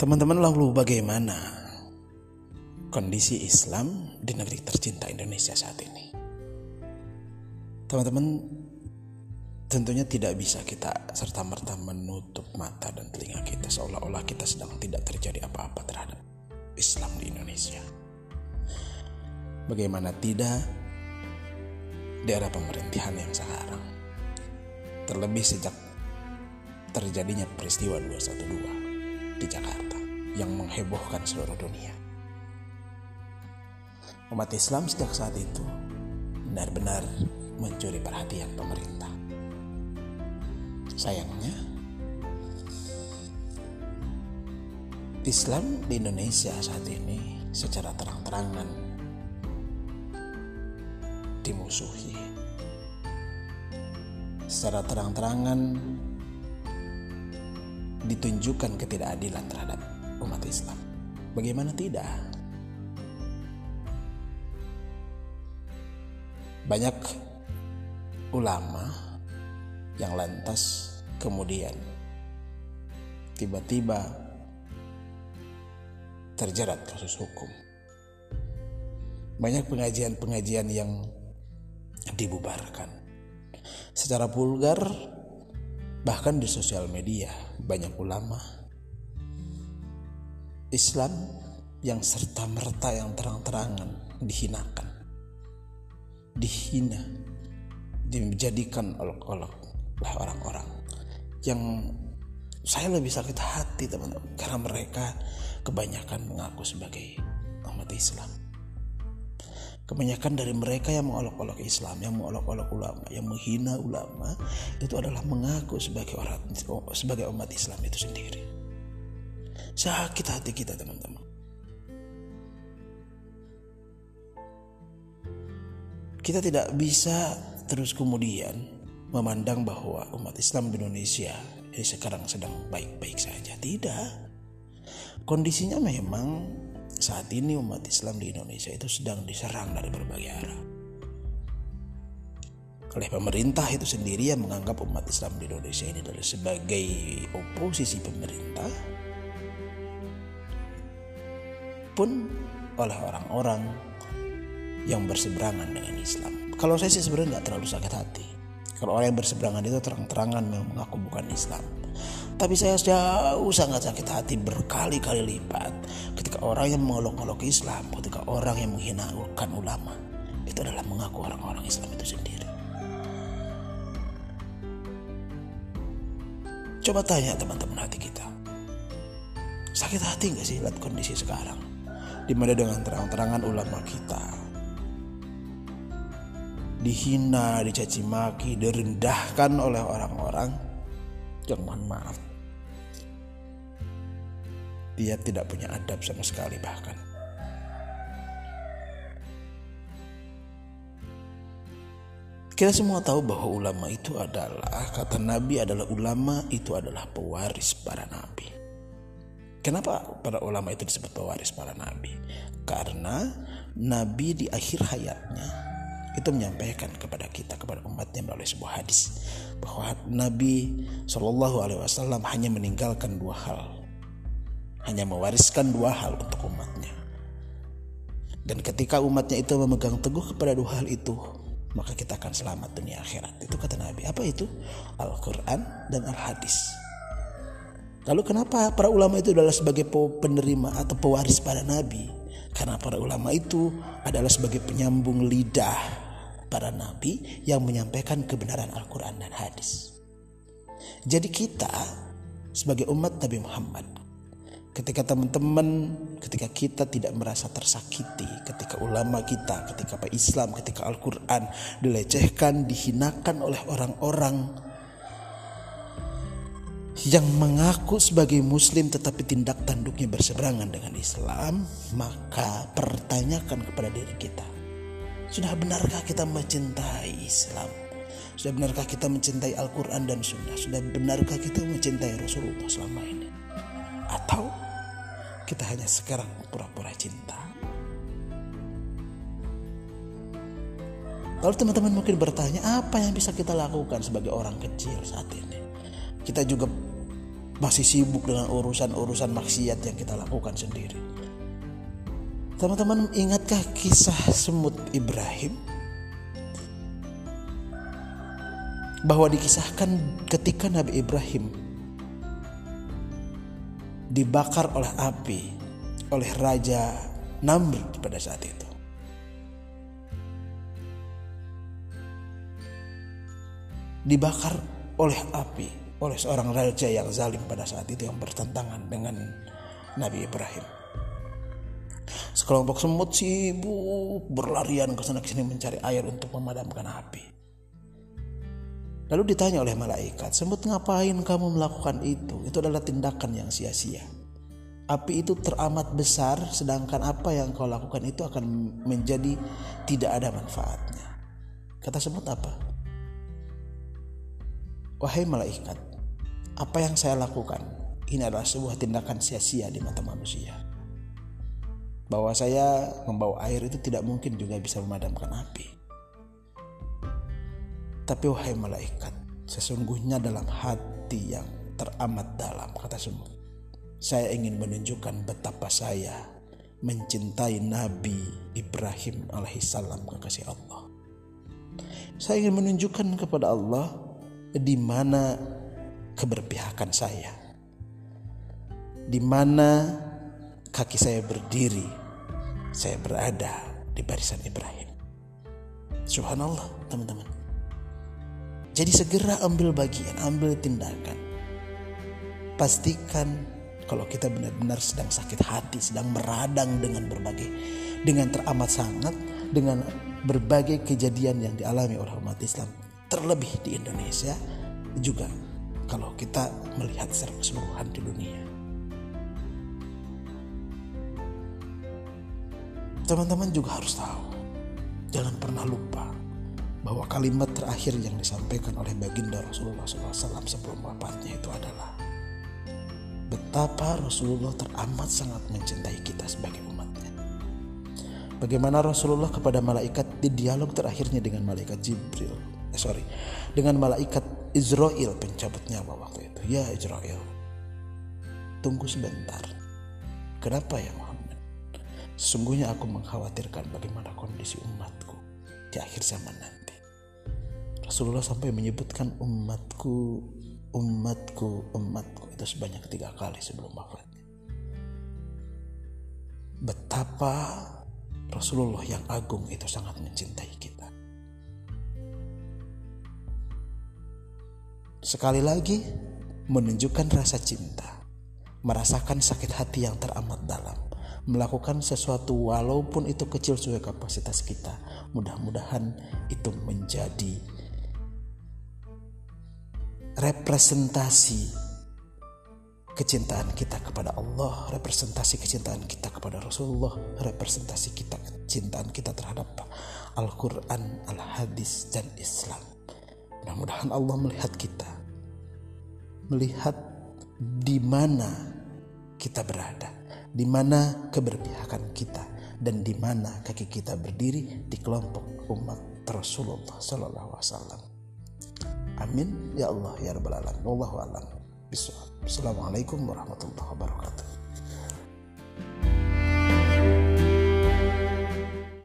Teman-teman lalu bagaimana kondisi Islam di negeri tercinta Indonesia saat ini? Teman-teman tentunya tidak bisa kita serta-merta menutup mata dan telinga kita seolah-olah kita sedang tidak terjadi apa-apa terhadap Islam di Indonesia. Bagaimana tidak di era pemerintahan yang sekarang. Terlebih sejak terjadinya peristiwa 212 di Jakarta yang menghebohkan seluruh dunia. Umat Islam sejak saat itu benar-benar mencuri perhatian pemerintah. Sayangnya, Islam di Indonesia saat ini secara terang-terangan dimusuhi. Secara terang-terangan ditunjukkan ketidakadilan terhadap umat Islam. Bagaimana tidak? Banyak ulama yang lantas kemudian tiba-tiba terjerat kasus hukum. Banyak pengajian-pengajian yang dibubarkan. Secara vulgar bahkan di sosial media banyak ulama Islam yang serta-merta yang terang-terangan dihinakan. Dihina, dijadikan olok-olok oleh orang-orang yang saya lebih sakit hati teman-teman karena mereka kebanyakan mengaku sebagai umat Islam. Kebanyakan dari mereka yang mengolok-olok Islam, yang mengolok-olok ulama, yang menghina ulama itu adalah mengaku sebagai orang sebagai umat Islam itu sendiri. Sakit hati kita teman-teman. Kita tidak bisa terus kemudian memandang bahwa umat Islam di Indonesia ini sekarang sedang baik-baik saja. Tidak. Kondisinya memang saat ini umat Islam di Indonesia itu sedang diserang dari berbagai arah. Oleh pemerintah itu sendiri yang menganggap umat Islam di Indonesia ini adalah sebagai oposisi pemerintah pun oleh orang-orang yang berseberangan dengan Islam. Kalau saya sih sebenarnya nggak terlalu sakit hati. Kalau orang yang berseberangan itu terang-terangan mengaku bukan Islam. Tapi saya jauh sangat sakit hati berkali-kali lipat ketika orang yang mengolok-olok Islam, ketika orang yang menghinakan ulama, itu adalah mengaku orang-orang Islam itu sendiri. Coba tanya teman-teman hati kita. Sakit hati nggak sih lihat kondisi sekarang? Di mana dengan terang-terangan ulama kita. Dihina, dicaci maki, direndahkan oleh orang-orang yang mohon maaf. Dia tidak punya adab sama sekali bahkan. Kita semua tahu bahwa ulama itu adalah kata Nabi adalah ulama itu adalah pewaris para nabi. Kenapa para ulama itu disebut pewaris para nabi? Karena nabi di akhir hayatnya itu menyampaikan kepada kita kepada umatnya melalui sebuah hadis bahwa Nabi Shallallahu Alaihi Wasallam hanya meninggalkan dua hal, hanya mewariskan dua hal untuk umatnya. Dan ketika umatnya itu memegang teguh kepada dua hal itu, maka kita akan selamat dunia akhirat. Itu kata Nabi. Apa itu? Al-Quran dan Al-Hadis. Lalu kenapa para ulama itu adalah sebagai penerima atau pewaris para nabi? Karena para ulama itu adalah sebagai penyambung lidah para nabi yang menyampaikan kebenaran Al-Quran dan hadis. Jadi kita sebagai umat Nabi Muhammad ketika teman-teman ketika kita tidak merasa tersakiti ketika ulama kita ketika Islam ketika Al-Quran dilecehkan dihinakan oleh orang-orang yang mengaku sebagai muslim tetapi tindak tanduknya berseberangan dengan Islam, maka pertanyakan kepada diri kita. Sudah benarkah kita mencintai Islam? Sudah benarkah kita mencintai Al-Quran dan Sunnah? Sudah benarkah kita mencintai Rasulullah selama ini? Atau kita hanya sekarang pura-pura cinta? Lalu teman-teman mungkin bertanya, apa yang bisa kita lakukan sebagai orang kecil saat ini? Kita juga masih sibuk dengan urusan-urusan maksiat yang kita lakukan sendiri. Teman-teman ingatkah kisah semut Ibrahim? Bahwa dikisahkan ketika Nabi Ibrahim dibakar oleh api oleh Raja Namrud pada saat itu. Dibakar oleh api oleh seorang raja yang zalim pada saat itu yang bertentangan dengan Nabi Ibrahim. Sekelompok semut sibuk berlarian ke sana sini mencari air untuk memadamkan api. Lalu ditanya oleh malaikat, semut ngapain kamu melakukan itu? Itu adalah tindakan yang sia-sia. Api itu teramat besar, sedangkan apa yang kau lakukan itu akan menjadi tidak ada manfaatnya. Kata semut apa? Wahai malaikat, apa yang saya lakukan ini adalah sebuah tindakan sia-sia di mata manusia. Bahwa saya membawa air itu tidak mungkin juga bisa memadamkan api. Tapi wahai malaikat, sesungguhnya dalam hati yang teramat dalam, kata semut. Saya ingin menunjukkan betapa saya mencintai Nabi Ibrahim alaihissalam kekasih Allah. Saya ingin menunjukkan kepada Allah di mana keberpihakan saya. Di mana kaki saya berdiri, saya berada di barisan Ibrahim. Subhanallah, teman-teman. Jadi segera ambil bagian, ambil tindakan. Pastikan kalau kita benar-benar sedang sakit hati, sedang meradang dengan berbagai, dengan teramat sangat, dengan berbagai kejadian yang dialami oleh umat Islam, terlebih di Indonesia juga kalau kita melihat secara keseluruhan di dunia. Teman-teman juga harus tahu, jangan pernah lupa bahwa kalimat terakhir yang disampaikan oleh baginda Rasulullah SAW sebelum wafatnya itu adalah betapa Rasulullah teramat sangat mencintai kita sebagai umatnya. Bagaimana Rasulullah kepada malaikat di dialog terakhirnya dengan malaikat Jibril, eh, sorry, dengan malaikat Israel pencabut nyawa waktu itu. Ya Israel, tunggu sebentar. Kenapa ya Muhammad? Sesungguhnya aku mengkhawatirkan bagaimana kondisi umatku di akhir zaman nanti. Rasulullah sampai menyebutkan umatku, umatku, umatku itu sebanyak tiga kali sebelum wafatnya. Betapa Rasulullah yang agung itu sangat mencintai kita. Sekali lagi, menunjukkan rasa cinta, merasakan sakit hati yang teramat dalam, melakukan sesuatu walaupun itu kecil sesuai kapasitas kita. Mudah-mudahan itu menjadi representasi kecintaan kita kepada Allah, representasi kecintaan kita kepada Rasulullah, representasi kita kecintaan kita terhadap Al-Quran, Al-Hadis, dan Islam. Mudah-mudahan Allah melihat kita, melihat di mana kita berada, di mana keberpihakan kita, dan di mana kaki kita berdiri di kelompok umat Rasulullah Sallallahu Alaihi Wasallam. Amin ya Allah ya Rabbal Alamin. Wallahu a'lam. Assalamualaikum warahmatullahi wabarakatuh.